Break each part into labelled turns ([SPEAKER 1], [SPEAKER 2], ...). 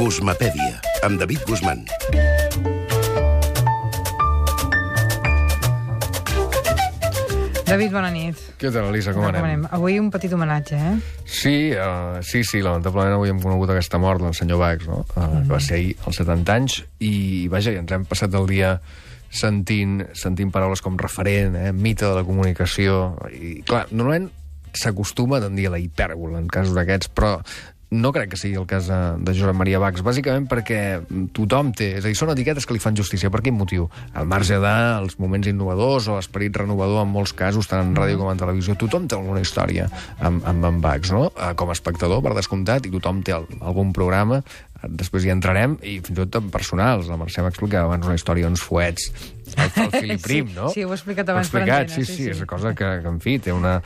[SPEAKER 1] Guzmapèdia, amb David Guzmán.
[SPEAKER 2] David, bona nit.
[SPEAKER 3] Què tal, Elisa, com anem?
[SPEAKER 2] anem? Avui un petit homenatge, eh?
[SPEAKER 3] Sí, uh, sí, sí, lamentablement avui hem conegut aquesta mort del senyor Bax, no? Uh, mm que va ser ahir, als 70 anys, i, vaja, ens hem passat el dia sentint, sentint paraules com referent, eh, mite de la comunicació, i clar, normalment s'acostuma a a la hipèrbol en casos d'aquests, però no crec que sigui el cas de, de Josep Maria Bax, bàsicament perquè tothom té... És a dir, són etiquetes que li fan justícia. Per quin motiu? Al marge dels moments innovadors o l'esperit renovador en molts casos, tant en ràdio com en televisió, tothom té alguna història amb, amb en Bax, no? Eh, com a espectador, per descomptat, i tothom té algun programa després hi entrarem, i fins i tot en personals. La Mercè m'explicava abans una història d'uns fuets el, el Filip Prim,
[SPEAKER 2] sí,
[SPEAKER 3] no?
[SPEAKER 2] Sí, ho he explicat abans
[SPEAKER 3] ho he explicat,
[SPEAKER 2] per antena.
[SPEAKER 3] Sí, sí, sí, és una cosa que, que, en fi, té una...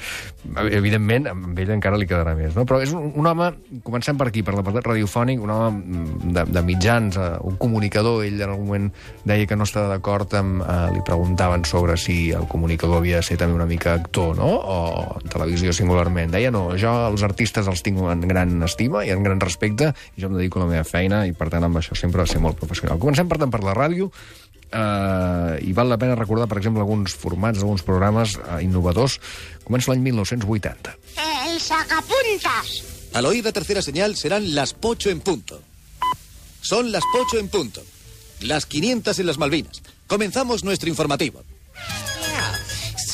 [SPEAKER 3] Evidentment, amb ell encara li quedarà més, no? Però és un, un home, comencem per aquí, per l'apartat radiofònic, un home de, de mitjans, uh, un comunicador, ell en algun moment deia que no estava d'acord amb... Uh, li preguntaven sobre si el comunicador havia de ser també una mica actor, no? O en televisió singularment. Deia, no, jo els artistes els tinc en gran estima i en gran respecte, i jo em dedico a la meva feina, i per tant amb això sempre ser molt professional. Comencem, per tant, per la ràdio, eh, i val la pena recordar, per exemple, alguns formats, alguns programes eh, innovadors. Comença l'any 1980.
[SPEAKER 4] El sacapuntas.
[SPEAKER 5] Al oír la tercera señal serán las pocho en punto. Son las pocho en punto. Las 500 en las Malvinas. Comenzamos nuestro informativo.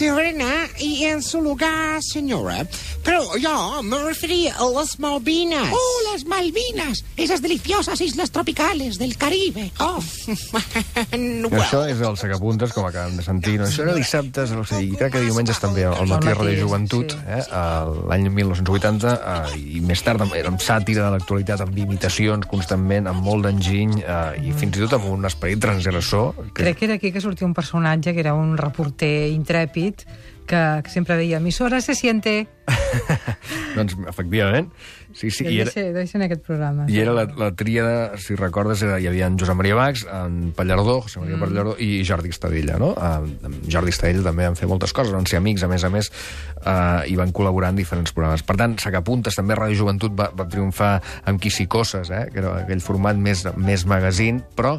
[SPEAKER 6] Serena, y en su lugar, señora. Pero yo me refería a las Malvinas.
[SPEAKER 4] ¡Oh, las Malvinas! Esas deliciosas islas tropicales del Caribe. Oh.
[SPEAKER 6] well,
[SPEAKER 3] Això és el Sacapuntes, com acabem de sentir. No? Això era dissabtes, o sigui, crec que diumenges també al matí Ràdio Joventut,
[SPEAKER 2] sí.
[SPEAKER 3] eh, l'any 1980, eh, i més tard amb- era amb sàtira de l'actualitat, amb imitacions constantment, amb molt d'enginy, eh, i fins i tot amb un esperit transgressor. Que...
[SPEAKER 2] Crec que era aquí que sortia un personatge que era un reporter intrèpid que, sempre deia emissora se siente.
[SPEAKER 3] doncs, efectivament, sí, sí,
[SPEAKER 2] I
[SPEAKER 3] i era...
[SPEAKER 2] ser, devia ser en aquest programa.
[SPEAKER 3] I era la, la tríada, si recordes, era, hi havia en Josep Maria Bax, en Pallardó, José Maria mm. Pallardó, i Jordi Estadella, no? Uh, Jordi Estadella també van fer moltes coses, van ser amics, a més a més, uh, i van col·laborar en diferents programes. Per tant, Sacapuntes, també Ràdio Joventut va, va triomfar amb Quisicoses, eh? que era aquell format més, més magazine, però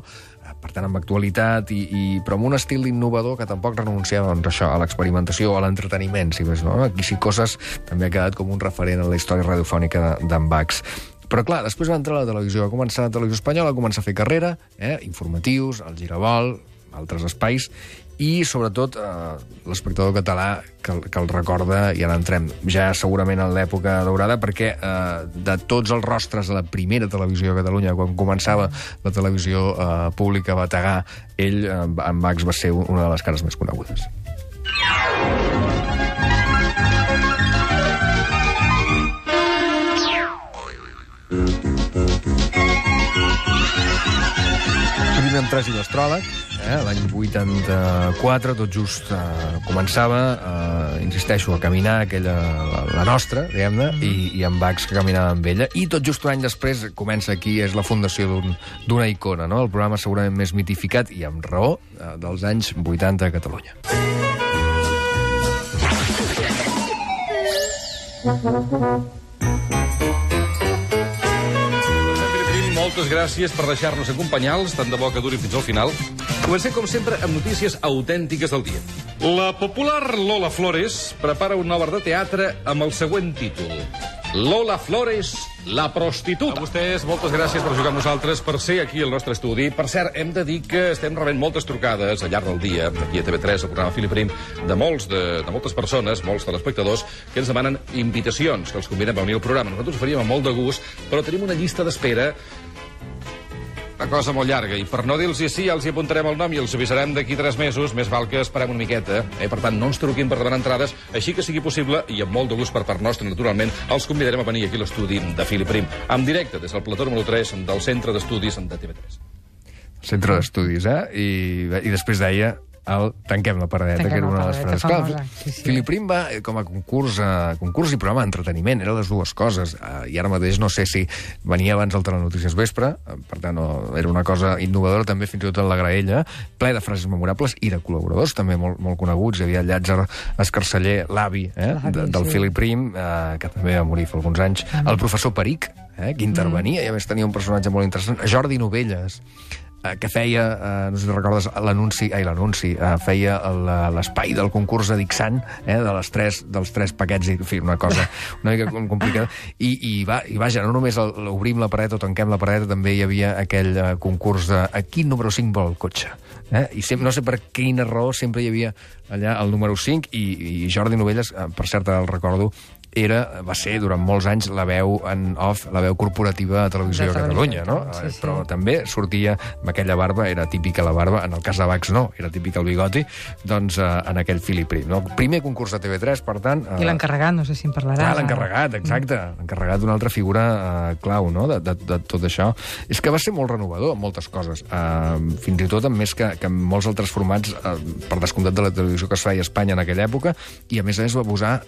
[SPEAKER 3] per tant, amb actualitat, i, i, però amb un estil innovador que tampoc renunciava doncs, això, a l'experimentació o a l'entreteniment, si més no. Aquí sí coses també ha quedat com un referent en la història radiofònica de- d'en Bax. Però clar, després va entrar a la televisió, va començar la televisió espanyola, va començar a fer carrera, eh, informatius, el Girabol, altres espais, i sobretot eh, l'espectador català que, que el recorda, i ara entrem ja segurament en l'època daurada, perquè eh, de tots els rostres de la primera televisió a Catalunya, quan començava la televisió eh, pública a bategar, ell, eh, en Max, va ser una de les cares més conegudes. Primer amb tres i l'astròleg, eh, l'any 84, tot just eh, començava, eh, insisteixo, a caminar aquella, la, la nostra, diguem-ne, i, i en Bax que caminava amb ella, i tot just un any després comença aquí, és la fundació d'un- d'una icona, no? el programa segurament més mitificat, i amb raó, eh, dels anys 80 a Catalunya.
[SPEAKER 7] Sempre Prim, moltes gràcies per deixar-nos acompanyar-los, tant de bo que duri fins al final. Comencem, com sempre, amb notícies autèntiques del dia. La popular Lola Flores prepara una obra de teatre amb el següent títol. Lola Flores, la prostituta. A vostès, moltes gràcies per jugar amb nosaltres, per ser aquí al nostre estudi. Per cert, hem de dir que estem rebent moltes trucades al llarg del dia, aquí a TV3, al programa Filip Prim, de, molts, de, de moltes persones, molts telespectadors, que ens demanen invitacions, que els convidem a venir al programa. Nosaltres ho faríem amb molt de gust, però tenim una llista d'espera una cosa molt llarga, i per no dir-los sí, els hi apuntarem el nom i els avisarem d'aquí tres mesos, més val que esperem una miqueta. Eh? Per tant, no ens truquin per demanar entrades, així que sigui possible, i amb molt de gust per part nostra, naturalment, els convidarem a venir aquí a l'estudi de Filip Prim, en directe des del plató número 3 del Centre d'Estudis de TV3.
[SPEAKER 3] Centre d'Estudis, eh? I, i després deia el Tanquem la paradeta,
[SPEAKER 2] Tanquem
[SPEAKER 3] que era una de les frases. Clar,
[SPEAKER 2] Sí, sí.
[SPEAKER 3] Filip Prim va eh, com a concurs, eh, concurs i programa d'entreteniment, eren les dues coses. Eh, I ara mateix no sé si venia abans el Telenotícies Vespre, eh, per tant, no, era una cosa innovadora també, fins i tot en la graella, ple de frases memorables i de col·laboradors també molt, molt coneguts. Hi havia Llàtzer Escarceller, l'avi eh, de, del
[SPEAKER 2] sí.
[SPEAKER 3] Filip Prim, eh, que també va morir fa alguns anys. El professor Peric, eh, que intervenia, mm. i a més tenia un personatge molt interessant, Jordi Novelles, eh, que feia, eh, no sé si recordes, l'anunci, ai, l'anunci, eh, feia el- l'espai del concurs de Dixant, eh, de les tres, dels tres paquets, i, en fi, una cosa una mica com- complicada. I, i, va, i vaja, no només el, obrim la paret o tanquem la paret, també hi havia aquell eh, concurs de a quin número 5 vol el cotxe. Eh? I sempre, no sé per quina raó sempre hi havia allà el número 5 i, i Jordi Novelles, eh, per cert, el recordo, era, va ser durant molts anys la veu en off, la veu corporativa a Televisió
[SPEAKER 2] De
[SPEAKER 3] de Catalunya, no?
[SPEAKER 2] Sí, sí.
[SPEAKER 3] Però també sortia amb aquella barba, era típica la barba, en el cas de Bax no, era típic el bigoti, doncs eh, en aquell Filipri. No? Primer concurs de TV3, per tant...
[SPEAKER 2] I l'encarregat, no sé si en parlaràs.
[SPEAKER 3] Ah, l'encarregat, exacte. L'encarregat d'una altra figura uh, clau, no?, de, de, de tot això. És que va ser molt renovador en moltes coses. Uh, fins i tot amb més que, que en molts altres formats, uh, per descomptat de la televisió que es feia a Espanya en aquella època, i a més a més va posar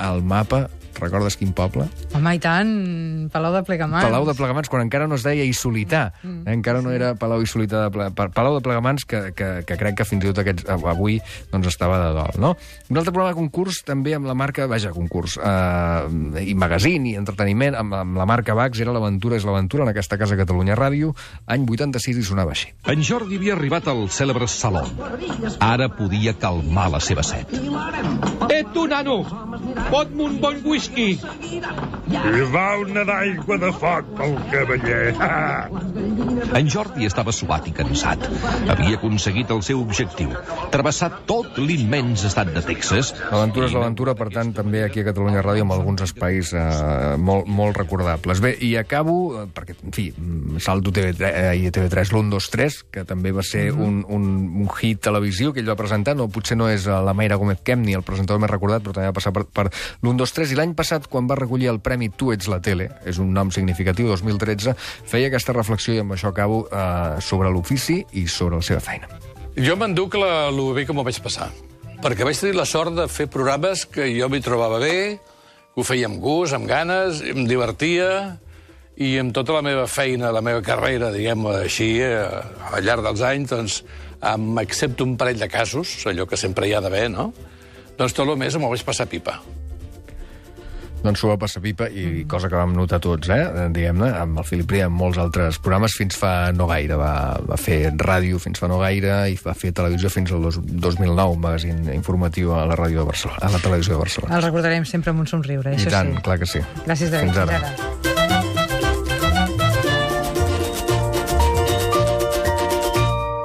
[SPEAKER 3] al mapa, recordes quin poble?
[SPEAKER 2] Home, i tant, Palau de Plegamans.
[SPEAKER 3] Palau de Plegamans, quan encara no es deia Isolità. Mm, eh? Encara no era Palau Isolità de Ple... Pa- Palau de Plegamans, que, que, que crec que fins i tot aquests, avui doncs, estava de dol. No? Un altre programa de concurs, també amb la marca, vaja, concurs, eh, i magazine i entreteniment, amb, amb la marca Bax, era l'Aventura és l'Aventura, en aquesta casa Catalunya Ràdio, any 86 i sonava així.
[SPEAKER 7] En Jordi havia arribat al cèlebre saló. Ara podia calmar la seva set.
[SPEAKER 8] Eh, tu, nano! Pot-me un bon whisky! whisky.
[SPEAKER 9] I va una d'aigua de foc pel cavaller.
[SPEAKER 7] En Jordi estava suat i cansat. Havia aconseguit el seu objectiu, travessar tot l'immens estat de Texas.
[SPEAKER 3] L'aventura és l'aventura, per tant, també aquí a Catalunya Ràdio amb alguns espais eh, molt, molt recordables. Bé, i acabo, eh, perquè, en fi, mm, salto TV3, eh, i TV3 l'1, 2, 3, que també va ser un, un, un hit televisiu que ell va presentar, no, potser no és eh, la Mayra Gómez Kemni, el presentador més recordat, però també va passar per, per l'1, 2, 3, i l'any passat, quan va recollir el premi Tu ets la tele, és un nom significatiu, 2013, feia aquesta reflexió, i amb això acabo, eh, sobre l'ofici i sobre la seva feina.
[SPEAKER 10] Jo m'enduc la, el bé que m'ho vaig passar. Perquè vaig tenir la sort de fer programes que jo m'hi trobava bé, que ho feia amb gust, amb ganes, em divertia, i amb tota la meva feina, la meva carrera, diguem així, eh, al llarg dels anys, doncs, amb, excepte un parell de casos, allò que sempre hi ha d'haver, no? Doncs tot el més m'ho vaig passar pipa.
[SPEAKER 3] Doncs s'ho va passar pipa, i cosa que vam notar tots, eh? diguem-ne, amb el Filip Ria, amb molts altres programes, fins fa no gaire. Va, va fer ràdio fins fa no gaire i va fer televisió fins al dos, 2009, un magazín informatiu a la ràdio de Barcelona, a la televisió de Barcelona.
[SPEAKER 2] El recordarem sempre amb un somriure,
[SPEAKER 3] I
[SPEAKER 2] això
[SPEAKER 3] tant,
[SPEAKER 2] sí.
[SPEAKER 3] clar que sí.
[SPEAKER 2] Gràcies, David.
[SPEAKER 3] Fins ara.
[SPEAKER 2] Fins ara.